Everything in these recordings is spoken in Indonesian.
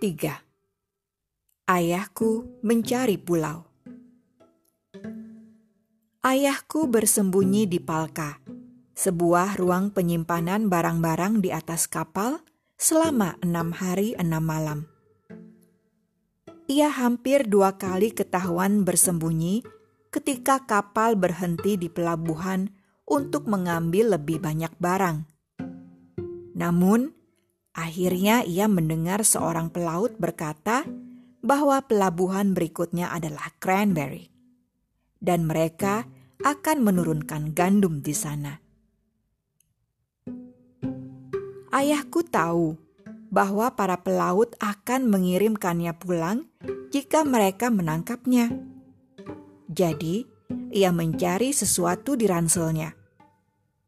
3. Ayahku mencari pulau. Ayahku bersembunyi di Palka, sebuah ruang penyimpanan barang-barang di atas kapal selama enam hari enam malam. Ia hampir dua kali ketahuan bersembunyi ketika kapal berhenti di pelabuhan untuk mengambil lebih banyak barang. Namun, akhirnya ia mendengar seorang pelaut berkata bahwa pelabuhan berikutnya adalah Cranberry dan mereka akan menurunkan gandum di sana. Ayahku tahu bahwa para pelaut akan mengirimkannya pulang jika mereka menangkapnya. Jadi, ia mencari sesuatu di ranselnya,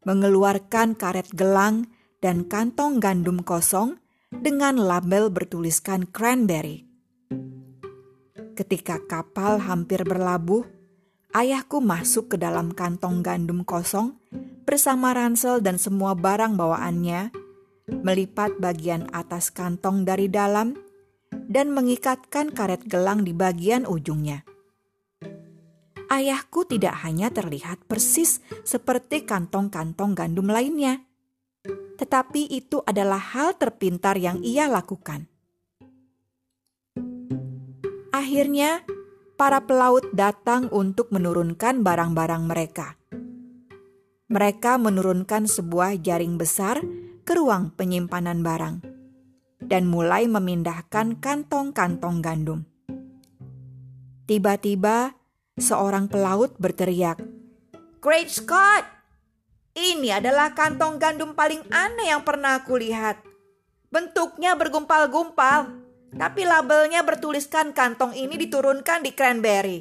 mengeluarkan karet gelang dan kantong gandum kosong dengan label bertuliskan cranberry. Ketika kapal hampir berlabuh, ayahku masuk ke dalam kantong gandum kosong bersama ransel dan semua barang bawaannya, melipat bagian atas kantong dari dalam, dan mengikatkan karet gelang di bagian ujungnya. Ayahku tidak hanya terlihat persis seperti kantong-kantong gandum lainnya, tetapi itu adalah hal terpintar yang ia lakukan. Akhirnya, para pelaut datang untuk menurunkan barang-barang mereka. Mereka menurunkan sebuah jaring besar ke ruang penyimpanan barang dan mulai memindahkan kantong-kantong gandum. Tiba-tiba, seorang pelaut berteriak, "Great Scott! Ini adalah kantong gandum paling aneh yang pernah aku lihat. Bentuknya bergumpal-gumpal." Tapi labelnya bertuliskan kantong ini diturunkan di cranberry.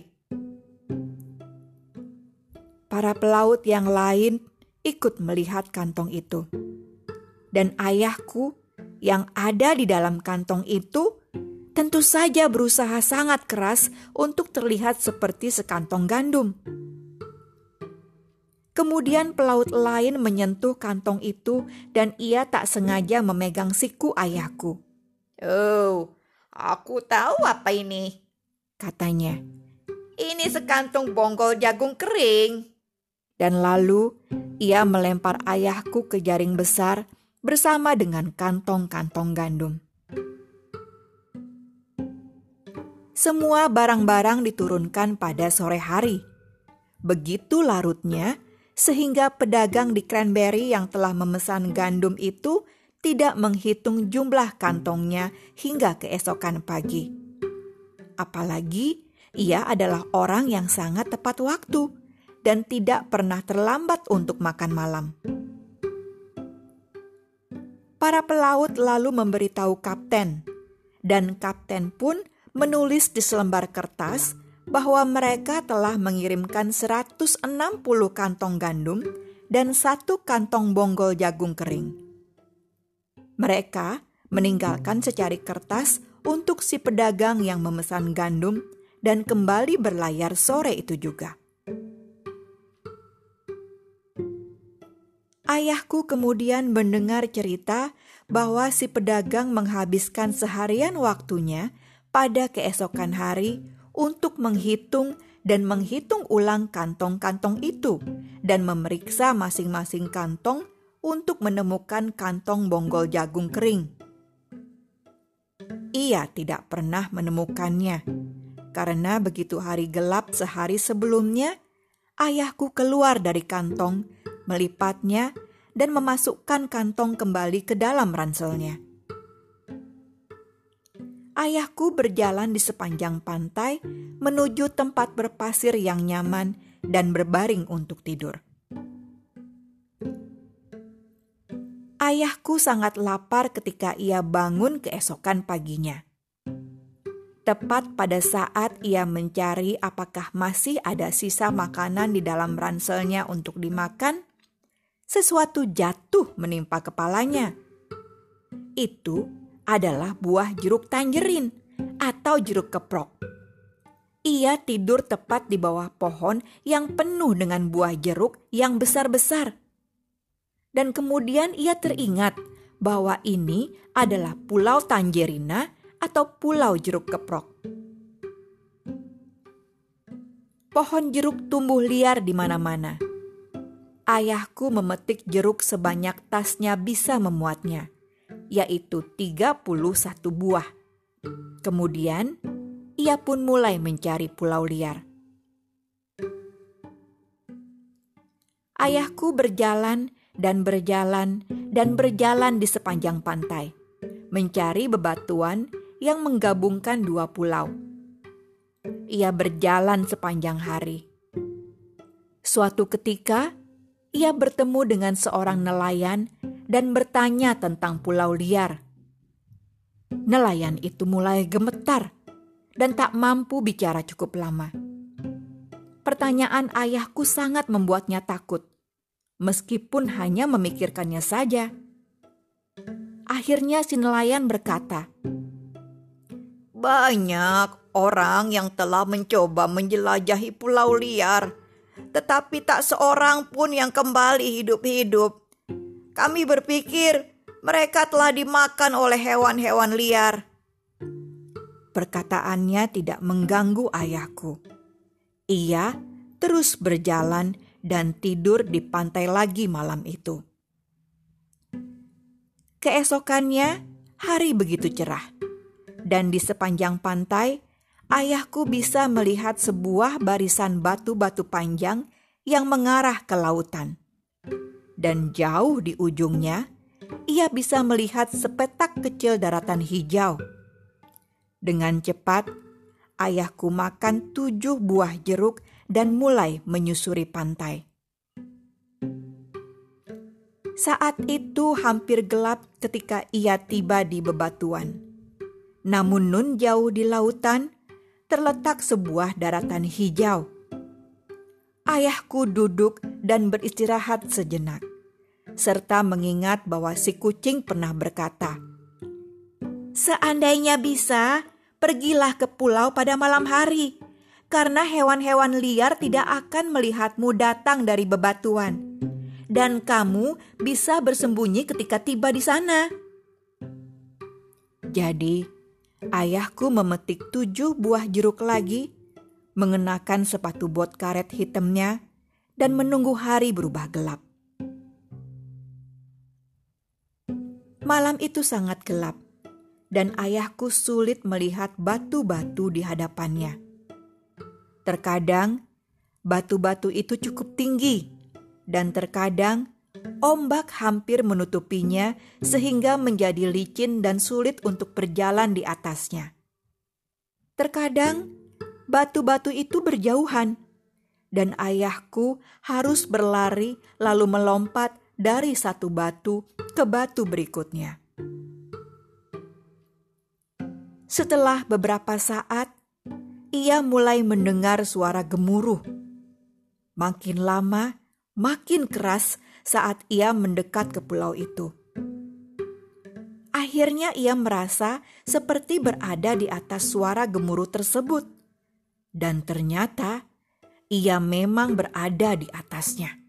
Para pelaut yang lain ikut melihat kantong itu. Dan ayahku yang ada di dalam kantong itu tentu saja berusaha sangat keras untuk terlihat seperti sekantong gandum. Kemudian pelaut lain menyentuh kantong itu dan ia tak sengaja memegang siku ayahku. Oh, Aku tahu apa ini, katanya. Ini sekantung bonggol jagung kering. Dan lalu ia melempar ayahku ke jaring besar bersama dengan kantong-kantong gandum. Semua barang-barang diturunkan pada sore hari. Begitu larutnya, sehingga pedagang di Cranberry yang telah memesan gandum itu tidak menghitung jumlah kantongnya hingga keesokan pagi. Apalagi ia adalah orang yang sangat tepat waktu dan tidak pernah terlambat untuk makan malam. Para pelaut lalu memberitahu kapten, dan kapten pun menulis di selembar kertas bahwa mereka telah mengirimkan 160 kantong gandum dan satu kantong bonggol jagung kering. Mereka meninggalkan secari kertas untuk si pedagang yang memesan gandum dan kembali berlayar sore itu juga. Ayahku kemudian mendengar cerita bahwa si pedagang menghabiskan seharian waktunya pada keesokan hari untuk menghitung dan menghitung ulang kantong-kantong itu dan memeriksa masing-masing kantong untuk menemukan kantong bonggol jagung kering. Ia tidak pernah menemukannya karena begitu hari gelap sehari sebelumnya, ayahku keluar dari kantong, melipatnya, dan memasukkan kantong kembali ke dalam ranselnya. Ayahku berjalan di sepanjang pantai menuju tempat berpasir yang nyaman dan berbaring untuk tidur. Ayahku sangat lapar ketika ia bangun keesokan paginya. Tepat pada saat ia mencari apakah masih ada sisa makanan di dalam ranselnya untuk dimakan, sesuatu jatuh menimpa kepalanya. Itu adalah buah jeruk tanjerin atau jeruk keprok. Ia tidur tepat di bawah pohon yang penuh dengan buah jeruk yang besar-besar dan kemudian ia teringat bahwa ini adalah Pulau Tangerina atau pulau jeruk keprok. Pohon jeruk tumbuh liar di mana-mana. Ayahku memetik jeruk sebanyak tasnya bisa memuatnya, yaitu 31 buah. Kemudian, ia pun mulai mencari pulau liar. Ayahku berjalan dan berjalan dan berjalan di sepanjang pantai, mencari bebatuan yang menggabungkan dua pulau. Ia berjalan sepanjang hari. Suatu ketika, ia bertemu dengan seorang nelayan dan bertanya tentang pulau liar. Nelayan itu mulai gemetar dan tak mampu bicara cukup lama. Pertanyaan ayahku sangat membuatnya takut, meskipun hanya memikirkannya saja. Akhirnya si nelayan berkata, banyak orang yang telah mencoba menjelajahi pulau liar, tetapi tak seorang pun yang kembali hidup-hidup. Kami berpikir mereka telah dimakan oleh hewan-hewan liar. Perkataannya tidak mengganggu ayahku. Ia terus berjalan dan tidur di pantai lagi malam itu. Keesokannya, hari begitu cerah dan di sepanjang pantai, ayahku bisa melihat sebuah barisan batu-batu panjang yang mengarah ke lautan. Dan jauh di ujungnya, ia bisa melihat sepetak kecil daratan hijau. Dengan cepat, ayahku makan tujuh buah jeruk dan mulai menyusuri pantai. Saat itu hampir gelap ketika ia tiba di bebatuan. Namun nun jauh di lautan terletak sebuah daratan hijau. Ayahku duduk dan beristirahat sejenak, serta mengingat bahwa si kucing pernah berkata, "Seandainya bisa, pergilah ke pulau pada malam hari, karena hewan-hewan liar tidak akan melihatmu datang dari bebatuan, dan kamu bisa bersembunyi ketika tiba di sana." Jadi, ayahku memetik tujuh buah jeruk lagi, mengenakan sepatu bot karet hitamnya, dan menunggu hari berubah gelap. Malam itu sangat gelap, dan ayahku sulit melihat batu-batu di hadapannya. Terkadang batu-batu itu cukup tinggi, dan terkadang Ombak hampir menutupinya sehingga menjadi licin dan sulit untuk berjalan di atasnya. Terkadang batu-batu itu berjauhan dan ayahku harus berlari lalu melompat dari satu batu ke batu berikutnya. Setelah beberapa saat, ia mulai mendengar suara gemuruh. Makin lama, makin keras saat ia mendekat ke pulau itu. Akhirnya ia merasa seperti berada di atas suara gemuruh tersebut. Dan ternyata ia memang berada di atasnya.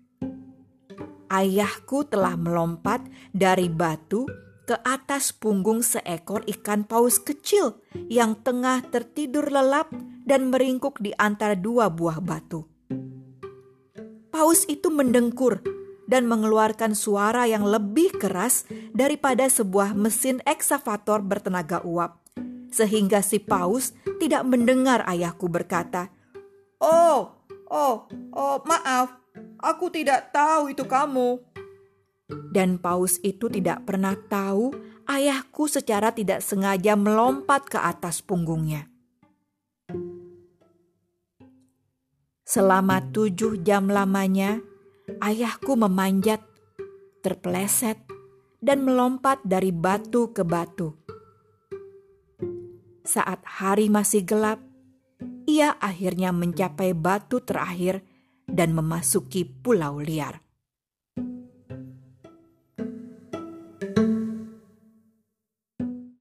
Ayahku telah melompat dari batu ke atas punggung seekor ikan paus kecil yang tengah tertidur lelap dan meringkuk di antara dua buah batu. Paus itu mendengkur dan mengeluarkan suara yang lebih keras daripada sebuah mesin eksavator bertenaga uap. Sehingga si paus tidak mendengar ayahku berkata, Oh, oh, oh, maaf, aku tidak tahu itu kamu. Dan paus itu tidak pernah tahu ayahku secara tidak sengaja melompat ke atas punggungnya. Selama tujuh jam lamanya, ayahku memanjat, terpeleset, dan melompat dari batu ke batu. Saat hari masih gelap, ia akhirnya mencapai batu terakhir dan memasuki pulau liar.